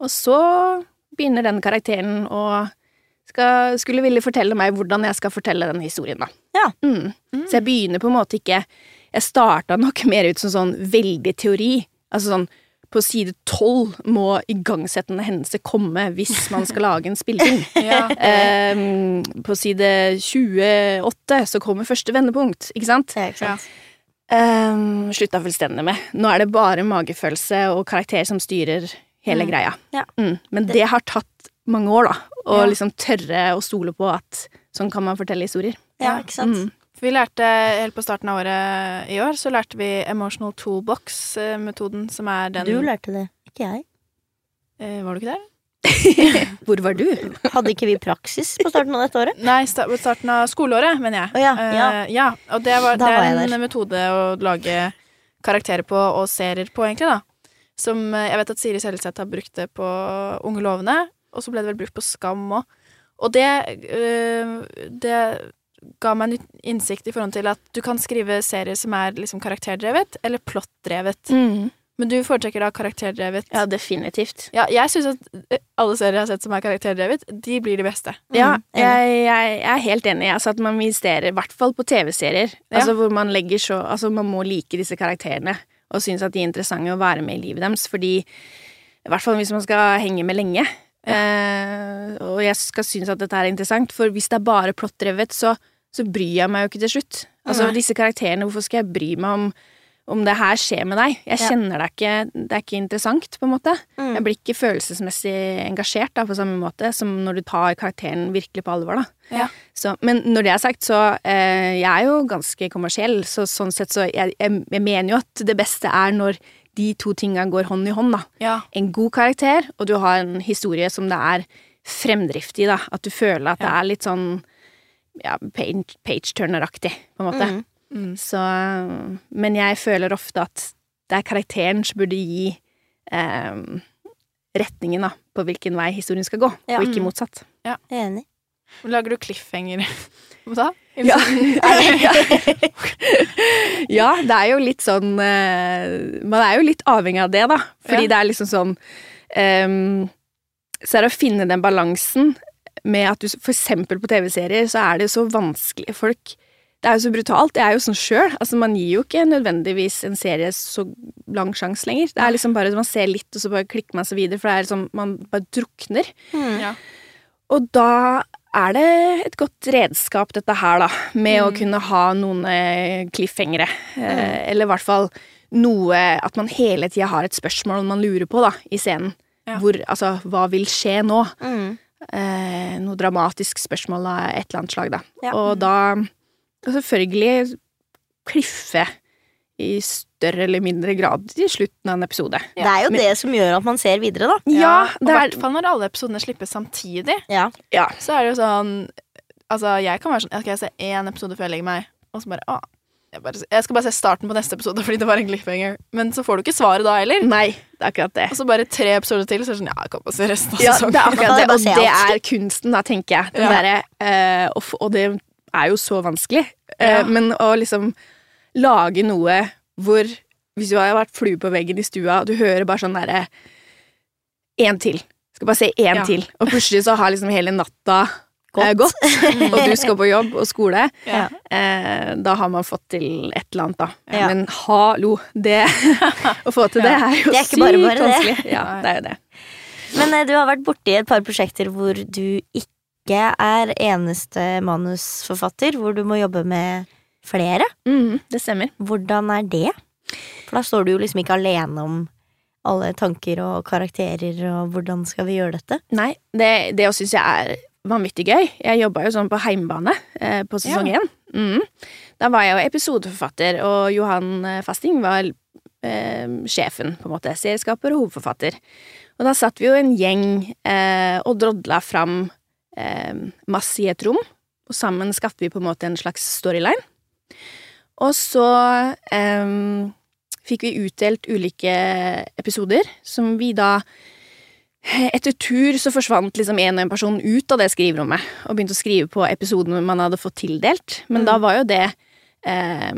Og så begynner den karakteren å skal, skulle ville fortelle meg hvordan jeg skal fortelle den historien, da. Ja. Mm. Så jeg begynner på en måte ikke Jeg starta nok mer ut som sånn veldig teori. Altså sånn på side tolv må igangsettende hendelse komme hvis man skal lage en spilling. *laughs* Ja. um, på side 28 så kommer første vendepunkt, ikke sant? Ja, ikke sant? Um, slutta fullstendig med. Nå er det bare magefølelse og karakter som styrer hele Mm. greia. Ja. Mm. Men det har tatt mange år, da. Å Ja. liksom tørre å stole på at sånn kan man fortelle historier. Ja, ikke sant? Mm. For vi lærte helt på starten av året i år, så lærte vi Emotional Toolbox-metoden, som er den Du lærte det, ikke jeg. Eh, Var du ikke der? *laughs* Hvor var du? Hadde ikke vi praksis på starten av dette året? Nei, sta på starten av skoleåret, mener jeg. Oh, ja, ja. Uh, ja, og det, var, det var er en der. metode å lage karakterer på, og serier på, egentlig, da. Som eh, jeg vet at Siri Selseth har brukt det på Unge lovende, og så ble det vel brukt på Skam òg. Og det, uh, det ga meg nytt innsikt i forhold til at du kan skrive serier som er liksom karakterdrevet, eller plottdrevet. Mm. Men du foretrekker da karakterdrevet. Ja, definitivt. Ja, jeg syns at eh, alle serier jeg har sett som er karakterdrevet, de blir de beste. Ja, Mm, Ja, jeg, jeg, jeg er helt enig. Altså at man investerer, i hvert fall på TV-serier. Ja. Altså hvor man legger så Altså man må like disse karakterene og synes at de er interessante å være med i livet deres, fordi I hvert fall hvis man skal henge med lenge. Eh, og jeg skal synes at dette er interessant, for hvis det er bare plottdrevet, så, så bryr jeg meg jo ikke til slutt. Altså Nei. disse karakterene, hvorfor skal jeg bry meg om om det her skjer med deg. Jeg Ja. kjenner deg ikke, det er ikke interessant, på en måte. Mm. Jeg blir ikke følelsesmessig engasjert da, på samme måte som når du tar karakteren virkelig på alvor. da. Ja. Så, men når det er sagt, så eh, Jeg er jo ganske kommersiell, så sånn sett så jeg, jeg, jeg mener jo at det beste er når de to tinga går hånd i hånd, da. Ja. En god karakter, og du har en historie som det er fremdrift i, da. At du føler at det er litt sånn ja, page- page-turner-aktig, på en måte. Mm. Mm. Så Men jeg føler ofte at det er karakteren som burde gi eh, retningen da, på hvilken vei historien skal gå, Ja. og ikke Mm. motsatt. Jeg er Enig. Lager du cliffhanger *laughs* da? Ja. *laughs* *laughs* ja, det er jo litt sånn eh, Man er jo litt avhengig av det, da. Fordi Ja. det er liksom sånn um, Så er det å finne den balansen med at du eksempel på TV-serier så er det så vanskelig Folk Det er jo så brutalt. Jeg er jo sånn sjøl. Altså, man gir jo ikke nødvendigvis en serie så lang sjanse lenger. Det er liksom bare Man ser litt, og så bare klikker man seg videre, for det er liksom Man bare drukner. Mm. Ja. Og da er det et godt redskap, dette her, da, med å Mm. kunne ha noen eh, Mm. Eh, eller i hvert fall noe At man hele tida har et spørsmål man lurer på, da, i scenen. Ja. Hvor Altså, hva vil skje nå? Mm. Eh, noe dramatisk spørsmål av et eller annet slag, da. Ja. Og da selvfølgelig kliffe i større eller mindre grad i slutten av en episode. Det er jo Men- det som gjør at man ser videre, da. Ja, i hvert er fall når alle episodene slippes samtidig. Ja. ja. Så er det jo sånn Altså, jeg kan være sånn Skal jeg se én episode før jeg legger meg, og så bare Å, jeg, bare, jeg skal bare se starten på neste episode fordi det var en cliffhanger. Men så får du ikke svaret da heller. Nei, det er akkurat det. Og så bare tre episoder til, så er det sånn Ja, jeg kan bare se resten av Ja, sesongen. det er akkurat det, *laughs* og det er kunsten, da, tenker jeg. Den Ja. Der, uh, og, og det er jo så vanskelig. Uh, Ja. men å liksom lage noe hvor Hvis du har vært flue på veggen i stua, og du hører bare sånn derre én til. Skal bare se én Ja. til. Og plutselig så har liksom hele natta eh, godt *laughs* og du skal på jobb og skole. Ja. Eh, da har man fått til et eller annet, da. Ja. Men hallo, det *laughs* Å få til det er jo Det er ikke sykt bare bare det. vanskelig. Ja, det er jo det. Men eh, du har vært borti et par prosjekter hvor du ikke er eneste manusforfatter, hvor du må jobbe med flere. Mm, det stemmer. Hvordan er det? For da står du jo liksom ikke alene om alle tanker og karakterer og hvordan skal vi gjøre dette? Nei, det, det syns jeg er vanvittig gøy. Jeg jobba jo sånn på heimbane eh, på sesong én. Mhm. Da var jeg jo episodeforfatter, og Johan eh, Fasting var eh, sjefen, på en måte. Serieskaper og hovedforfatter. Og da satt vi jo en gjeng eh, og drodla fram eh, masse i et rom, og sammen skapte vi på en måte en slags storyline. Og så eh, fikk vi utdelt ulike episoder, som vi da etter tur så forsvant liksom en og en person ut av det skriverommet og begynte å skrive på episoden man hadde fått tildelt. Men da var jo det eh,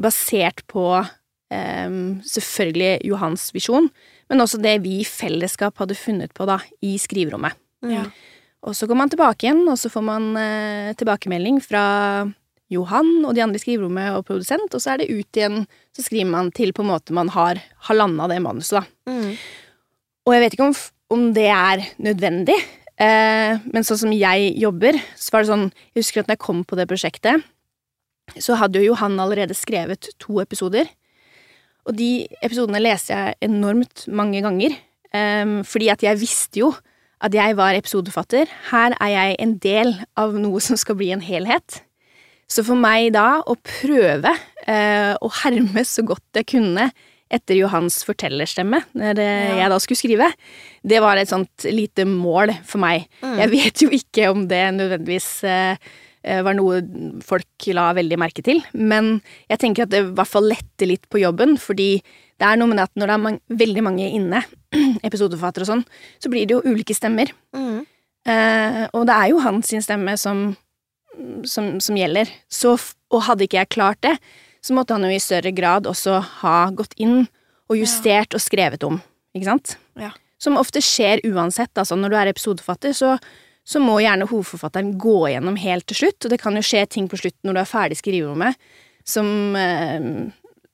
basert på eh, selvfølgelig Johans visjon, men også det vi i fellesskap hadde funnet på da, i skriverommet. Ja. Og så går man tilbake igjen, og så får man eh, tilbakemelding fra Johan og de andre i skriverommet og produsent, og så er det ut igjen, så skriver man til på en måte man har, har landa det manuset, da. Mm. Og jeg vet ikke om, om det er nødvendig, eh, men sånn som jeg jobber, så var det sånn Jeg husker at når jeg kom på det prosjektet, så hadde jo Johan allerede skrevet to episoder. Og de episodene leste jeg enormt mange ganger, eh, fordi at jeg visste jo at jeg var episodefatter. Her er jeg en del av noe som skal bli en helhet. Så for meg da å prøve eh, å herme så godt jeg kunne etter Johans fortellerstemme, når eh, Ja. jeg da skulle skrive, det var et sånt lite mål for meg. Mm. Jeg vet jo ikke om det nødvendigvis eh, eh, var noe folk la veldig merke til, men jeg tenker at det i hvert fall letter litt på jobben, fordi det er noe med det at når det er man veldig mange inne, *clears throat* episodeforfattere og sånn, så blir det jo ulike stemmer. Mm. Eh, og det er jo hans stemme som, som, som gjelder. Så, og hadde ikke jeg klart det, så måtte han jo i større grad også ha gått inn og justert og skrevet om. Ikke sant? Ja. Som ofte skjer uansett. Altså når du er episodeforfatter, så, så må gjerne hovedforfatteren gå gjennom helt til slutt, og det kan jo skje ting på slutten når du er ferdig skriverommet som, eh,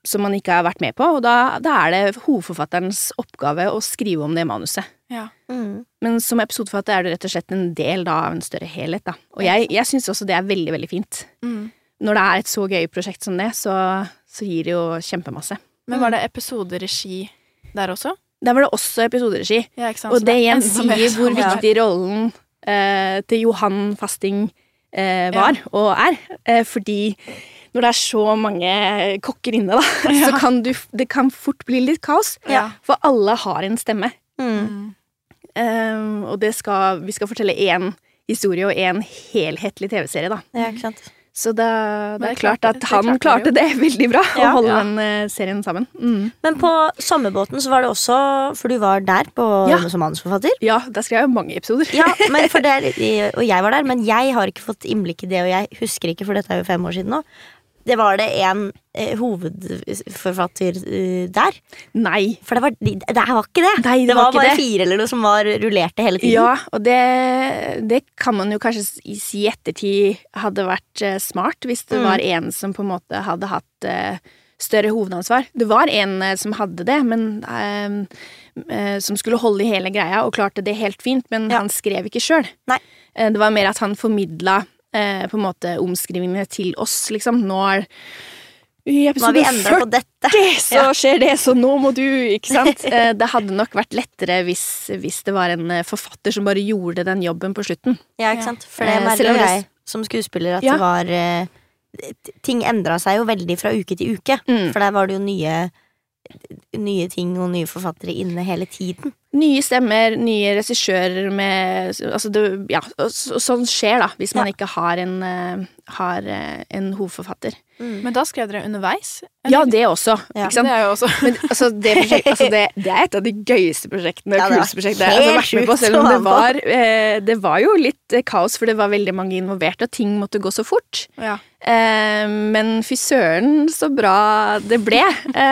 som man ikke har vært med på, og da, da er det hovedforfatterens oppgave å skrive om det manuset. Ja. Mm. Men som episodeforfatter er du rett og slett en del da, av en større helhet. Da. Og jeg, jeg syns også det er veldig veldig fint. Mm. Når det er et så gøy prosjekt som det, så, så gir det jo kjempemasse. Men var det episoderegi der også? Der var det også episoderegi, Ja, ikke sant? og det igjen sier hvor sånn- viktig rollen eh, til Johan Fasting eh, var og er. Eh, fordi når det er så mange kokker inne, da, *laughs* så kan du, det kan fort bli litt kaos. Ja. For alle har en stemme. Mm. Eh, og det skal, vi skal fortelle én historie og én helhetlig TV-serie, da. Ja, ikke sant. Så det, det er klart at det han klarte klarte det veldig bra, å holde Ja. den eh, serien sammen. Mm. Men på sommerbåten så var det også For du var der på, Ja. som manusforfatter. Ja, der skrev jeg mange episoder. Ja, men for *laughs* det, er- og jeg var der, men jeg har ikke fått innblikk i det, og jeg husker ikke, for dette er jo fem år siden nå. Det var det en eh, hovedforfatter uh, der. Nei. For det var, det det var ikke det. Nei, det det var var bare det. fire eller noe som var rullerte hele tiden. Ja, og det, det kan man jo kanskje si i ettertid hadde vært eh, smart, hvis det Mm. var en som på en måte hadde hatt eh, større hovedansvar. Det var en eh, som hadde det, men eh, som skulle holde i hele greia og klarte det helt fint, men Ja. han skrev ikke sjøl. Det var mer at han formidla eh, på en måte omskrivingene til oss, liksom. Nå er i episode vi endra 40 på dette. så Ja. skjer det, så nå må du, ikke sant? *laughs* Eh, det hadde nok vært lettere hvis, hvis det var en eh, forfatter som bare gjorde den jobben på slutten. Ja, ikke sant? For det merker jeg som skuespiller at Ja. det var Ting endra seg jo veldig fra uke til uke. Mm. For der var det jo nye Nye ting og nye forfattere inne hele tiden. Nye stemmer, nye regissører med Altså, det, ja, så- sånn skjer, da, hvis man Ja. ikke har en, uh, har uh, en hovedforfatter. Men da skrev dere underveis? Ja, det også, Ja. ikke sant? Det er jo også Men altså, det, prosjekt, altså det, det er et av de gøyeste prosjektene. Ja, kuleste prosjektene jeg har vært med på, selv om det var, uh, det var jo litt kaos, for det var veldig mange involverte, og ting måtte gå så fort. ja. Men fy søren så bra det ble,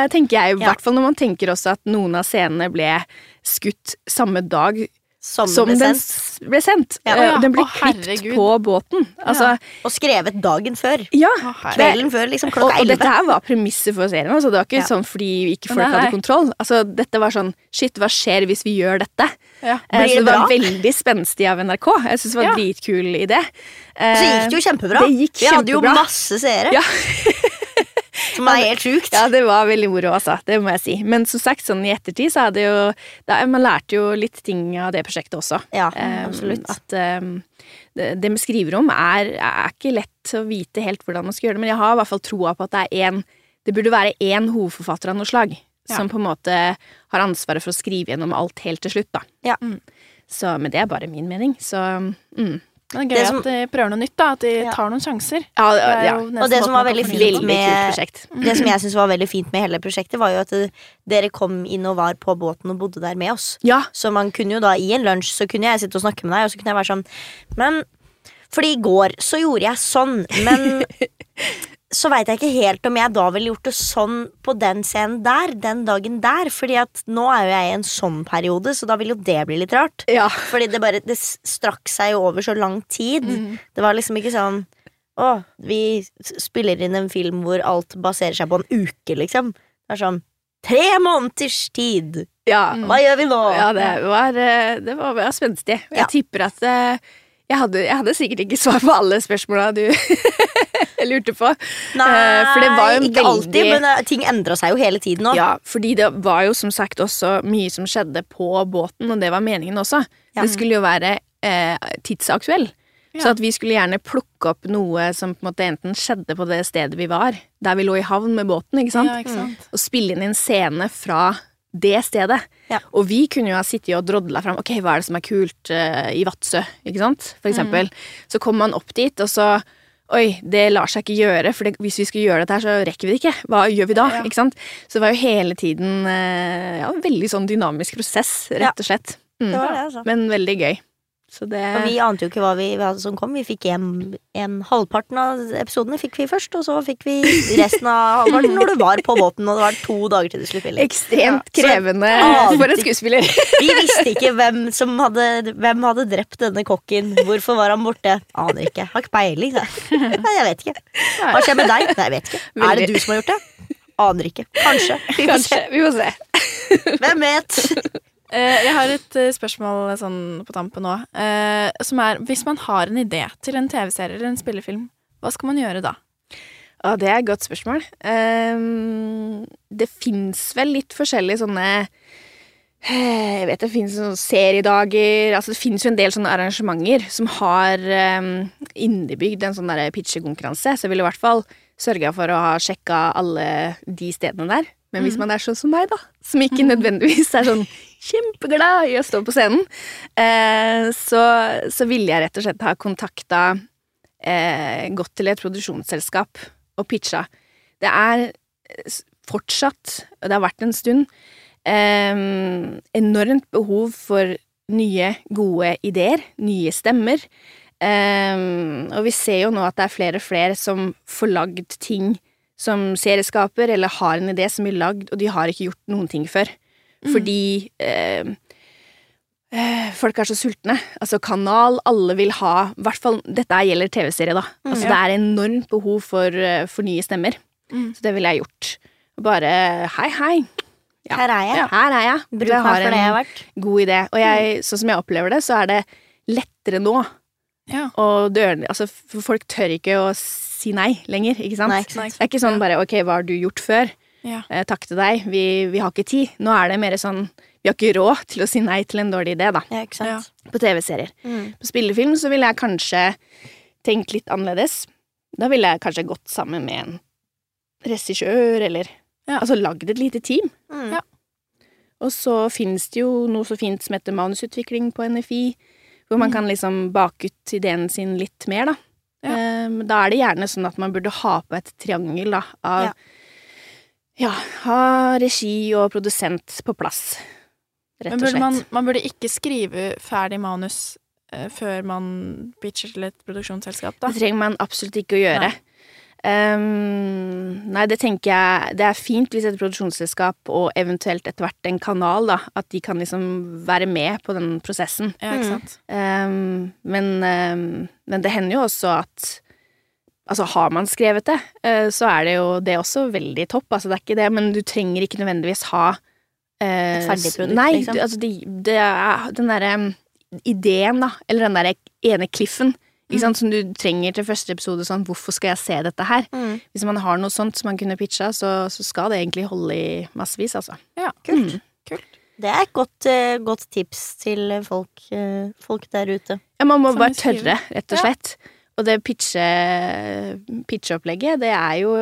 tenker jeg. I Ja. hvert fall når man tenker også at noen av scenene ble skutt samme dag Som, som ble den sendt. ble sendt. Ja. Eh, ja, den ble å klippet på båten. Altså, Og skrevet dagen før. ja. Kvelden før, liksom klokka elleve. og dette her var premisset for serien. Altså, det var ikke Ja. sånn fordi ikke folk Nei, nei. hadde kontroll. Altså, dette var sånn Shit, hva skjer hvis vi gjør dette? Ja. Eh, Blir det det var bra? veldig spenstig av NRK. Jeg syns det var Ja. en dritkul idé. Og så gikk det jo kjempebra. det gikk Vi hadde jo masse seere. Ja. *laughs* Som er helt sjukt. Ja, det var veldig moro, altså. Det må jeg si. Men som sagt, sånn i ettertid så hadde jo da, Man lærte jo litt ting av det prosjektet også. Ja, Eh, absolutt. At um, det, det skriver om, er, er ikke lett å vite helt hvordan man skal gjøre det, men jeg har i hvert fall troa på at det er én Det burde være én hovedforfatter av noe slag. Ja. Som på en måte har ansvaret for å skrive gjennom alt helt til slutt, da. Ja. Mm. Så, men det er bare min mening, så mm. Men det er gøy Det som- at de prøver noe nytt, da. At de Ja. tar noen sjanser. Ja, ja. Og det som var veldig fint med-. *clears throat* Det som jeg syns var veldig fint med hele prosjektet, var jo at det, dere kom inn og var på båten og bodde der med oss. Ja. Så man kunne jo da i en lunsj så kunne jeg sitte og snakke med deg, og så kunne jeg være sånn Men fordi i går så gjorde jeg sånn, men *laughs* så veit jeg ikke helt om jeg da ville gjort det sånn på den scenen der, den dagen der. Fordi at nå er jo jeg i en sånn periode, så da vil jo det bli litt rart. ja. Fordi det bare Det strakk seg jo over så lang tid. Mm. Det var liksom ikke sånn Å, vi spiller inn en film hvor alt baserer seg på en uke, liksom. Det er sånn Tre måneders tid! ja. Hva gjør vi nå? Ja, det var, eh, det var, var spenstig. Jeg Ja. tipper at eh, jeg hadde, jeg hadde sikkert ikke svar på alle spørsmåla du lurte på. Nei, Eh, for det var jo en ikke alltid, men eh, ting endra seg jo hele tiden nå. Ja, fordi det var jo som sagt også mye som skjedde på båten, og det var meningen også. Ja. Det skulle jo være eh, tidsaktuell. Ja. Så at vi skulle gjerne plukke opp noe som på en måte enten skjedde på det stedet vi var, der vi lå i havn med båten, ikke sant? Ja, ikke sant? og spille inn en scene fra det stedet. Ja. Og vi kunne jo ha sittet og drodla fram Ok, hva er det som er kult uh, i Vadsø, ikke sant? For eksempel. Så kom man opp dit, og så Oi, det lar seg ikke gjøre, for det, hvis vi skulle gjøre dette her, så rekker vi det ikke. Hva gjør vi da? Ja. Ikke sant? Så det var jo hele tiden eh, ja, en veldig sånn dynamisk prosess, rett og slett. Mm. Det var det, altså. Men veldig gøy. Så det Og vi ante jo ikke hva vi, hva som kom. Vi fikk en, en halvparten av episodene fikk vi først, og så fikk vi resten av halvparten når du var på båten, og det var to dager til du skulle spille. Ekstremt Ja. Krevende Ah, for en skuespiller. Vi visste ikke hvem som hadde Hvem hadde drept denne kokken. Hvorfor var han borte? Aner ikke. Har ikke peiling. jeg. Nei, jeg vet ikke. Hva skjer med deg? Nei, jeg vet ikke. Er det du som har gjort det? Aner ikke. Kanskje. Vi får Kanskje. se. Vi får se. Hvem vet? Eh, jeg har et eh, spørsmål sånn på tampen nå. Eh, som er hvis man har en idé til en TV-serie eller en spillefilm, hva skal man gjøre da? Ja, det er et godt spørsmål. Ehm, det fins vel litt forskjellige sånne eh, Jeg vet det fins seriedager Altså det fins jo en del sånne arrangementer som har um, innebygd en sånn pitchekonkurranse. Så jeg ville i hvert fall sørga for å ha sjekka alle de stedene der. Men hvis man er sånn som meg, da, som ikke nødvendigvis er sånn kjempeglad i å stå på scenen, eh, så, så ville jeg rett og slett ha kontakta eh, gått til et produksjonsselskap og pitcha. Det er eh, fortsatt, og det har vært en stund, eh, enormt behov for nye, gode ideer, nye stemmer. Eh, og vi ser jo nå at det er flere og flere som får lagd ting som serieskaper, eller har en idé som blir lagd, og de har ikke gjort noen ting før. Fordi um, folk er så sultne. Altså kanal, alle vil ha I hvert fall dette gjelder TV-serie, da. Altså Ja. det er enormt behov for, eh, for nye stemmer. Mm. Så det ville jeg gjort. Bare hei, hei. Ja. Her er jeg. Ja, her er jeg. Bruk meg har for det jeg har vært. god idé. Og jeg, sånn som jeg opplever det, så er det lettere nå. Ja. Og døren, Altså, folk tør ikke å si nei lenger, ikke sant? Nei, ikke sant. Det er ikke sånn bare ok, hva har du gjort før? Ja. Eh, takk til deg, vi, vi har ikke tid. Nå er det mer sånn vi har ikke råd til å si nei til en dårlig idé, da. Ja, ikke sant. På TV-serier. Mm. På spillefilm så ville jeg kanskje tenkt litt annerledes. Da ville jeg kanskje gått sammen med en regissør, eller Ja. Altså lagd et lite team. Mm. Ja. Og så finnes det jo noe så fint som heter manusutvikling på NFI, hvor man Mm. kan liksom bake ut ideen sin litt mer, da. Ja. Um, da er det gjerne sånn at man burde ha på et triangel, da, av Ja. ja. ha regi og produsent på plass, rett Men og slett. man, man burde ikke skrive ferdig manus uh, før man pitcher til et produksjonsselskap, da? Det trenger man absolutt ikke å gjøre. Ehm, nei, det tenker jeg Det er fint hvis et produksjonsselskap og eventuelt etter hvert en kanal, da, at de kan liksom være med på den prosessen. Ja, ikke Mm. sant. Ehm, men, um, men det hender jo også at Altså, har man skrevet det, uh, så er det jo det også veldig topp. Altså, det er ikke det, men du trenger ikke nødvendigvis ha uh, Et ferdig produkt, Nei, liksom. du, altså, det, det er den derre um, ideen, da, eller den derre ene cliffen, Mm. ikke sant, som du trenger til første episode, sånn hvorfor skal jeg se dette her? Mm. Hvis man har noe sånt som man kunne pitcha, så, så skal det egentlig holde i massevis, altså. Ja, Kult. Mm. Kult. Det er et godt, uh, godt tips til folk, uh, folk der ute. Ja, man må Som bare tørre, rett og Ja. slett. Og det pitche, pitcheopplegget, det er jo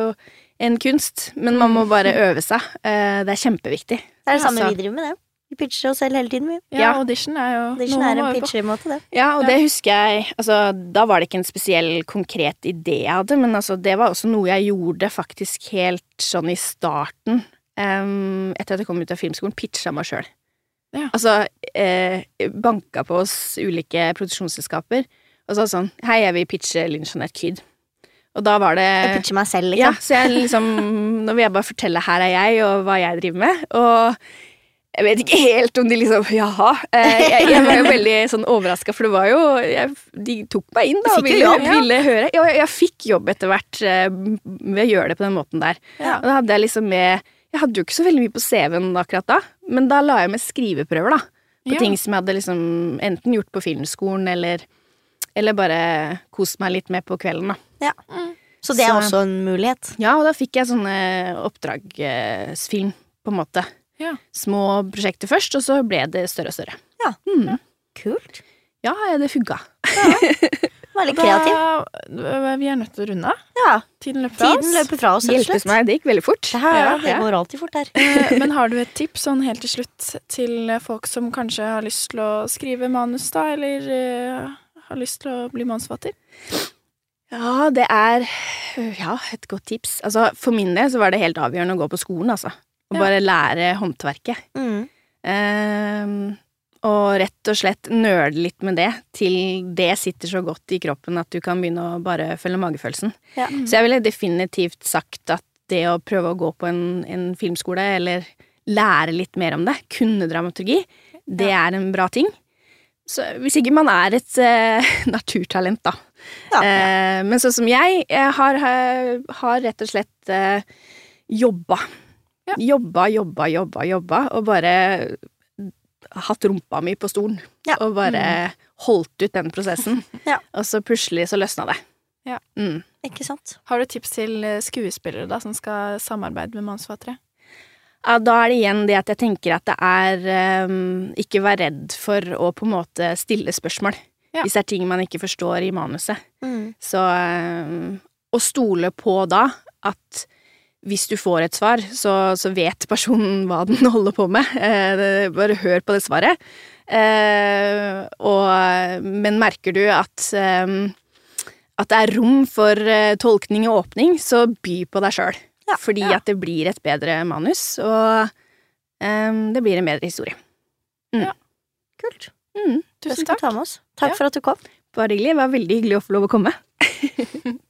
en kunst, men man må bare øve seg. Uh, Det er kjempeviktig. Det er det samme Altså- vi driver med, det. Vi pitcher oss selv hele tiden, vi. Ja, Ja. audition er jo Audition noe er en pitchemåte, det. Ja, og Ja. det husker jeg Altså, da var det ikke en spesiell konkret idé jeg hadde, men altså, det var også noe jeg gjorde faktisk helt sånn i starten. um, etter at jeg kom ut av filmskolen, pitcha meg sjøl. Ja. Altså, eh, banka på oss ulike produksjonsselskaper og sa sånn Hei, jeg vil pitche Linn Jeanette Kyd. Og da var det Jeg pitcher meg selv, Ja, liksom. så jeg liksom Nå vil jeg bare fortelle her er jeg, og hva jeg driver med. Og jeg vet ikke helt om de liksom Jaha. Eh, Jeg, jeg var jo *laughs* veldig sånn overraska, for det var jo jeg, De tok meg inn, da. Fikk ville, jobb, ja. ville høre. Ja, jeg, jeg fikk jobb etter hvert eh, ved å gjøre det på den måten der. Ja. Og da hadde jeg liksom med Jeg hadde jo ikke så veldig mye på CV-en akkurat da, men da la jeg med skriveprøver, da. På Ja. ting som jeg hadde liksom enten gjort på filmskolen, eller, eller bare kost meg litt med på kvelden, da. Så det er Så- også en mulighet. Ja, og da fikk jeg sånne oppdragsfilm, på en måte. Ja. Små prosjekter først, og så ble det større og større. Ja. Mm. Kult. Ja, det funka. Var kreativ. Da, kreativ. vi er nødt til å runde av. Ja. Tiden løper fra Tiden oss. løper fra oss, Hjelpes meg, det gikk veldig fort. Det, her, Ja, det ja. går alltid fort her. Eh, Men har du et tips sånn helt til slutt til folk som kanskje har lyst til å skrive manus, da, eller uh, har lyst til å bli manusforfatter? Ja, det er ja, et godt tips. Altså, for min del så var det helt avgjørende å gå på skolen, altså. Og Ja. bare lære håndverket. Mm. Ehm, og rett og slett nøle litt med det til det sitter så godt i kroppen at du kan begynne å bare følge magefølelsen. Ja. Så jeg ville definitivt sagt at det å prøve å gå på en, en filmskole, eller lære litt mer om det, kunne dramaturgi, det er en bra ting. Så hvis ikke man er et eh, *laughs* naturtalent, da. Ja. Eh, men sånn som jeg, jeg har, har, har rett og slett eh, jobba. Ja. Jobba, jobba, jobba, jobba, og bare hatt rumpa mi på stolen. Ja. Og bare holdt ut den prosessen. *laughs* Ja. Og så plutselig så løsna det. Ja. Mm. Ikke sant? Har du tips til eh, skuespillere da, som skal samarbeide med manusforfattere? Ja, da er det igjen det at jeg tenker at det er um, Ikke vær redd for å på en måte stille spørsmål. Ja. Hvis det er ting man ikke forstår i manuset. Mm. Så um, Å stole på da at hvis du får et svar, så, så vet personen hva den *laughs* holder på med. Eh, bare hør på det svaret. Eh, og, men merker du at eh, at det er rom for eh, tolkning og åpning, så by på deg sjøl. Ja, fordi ja. at det blir et bedre manus, og ehm, det blir en bedre historie. Kult. Mm, Tusen takk. Takk Ja. for at du kom. bare hyggelig. Det var veldig hyggelig å få lov å komme. *laughs*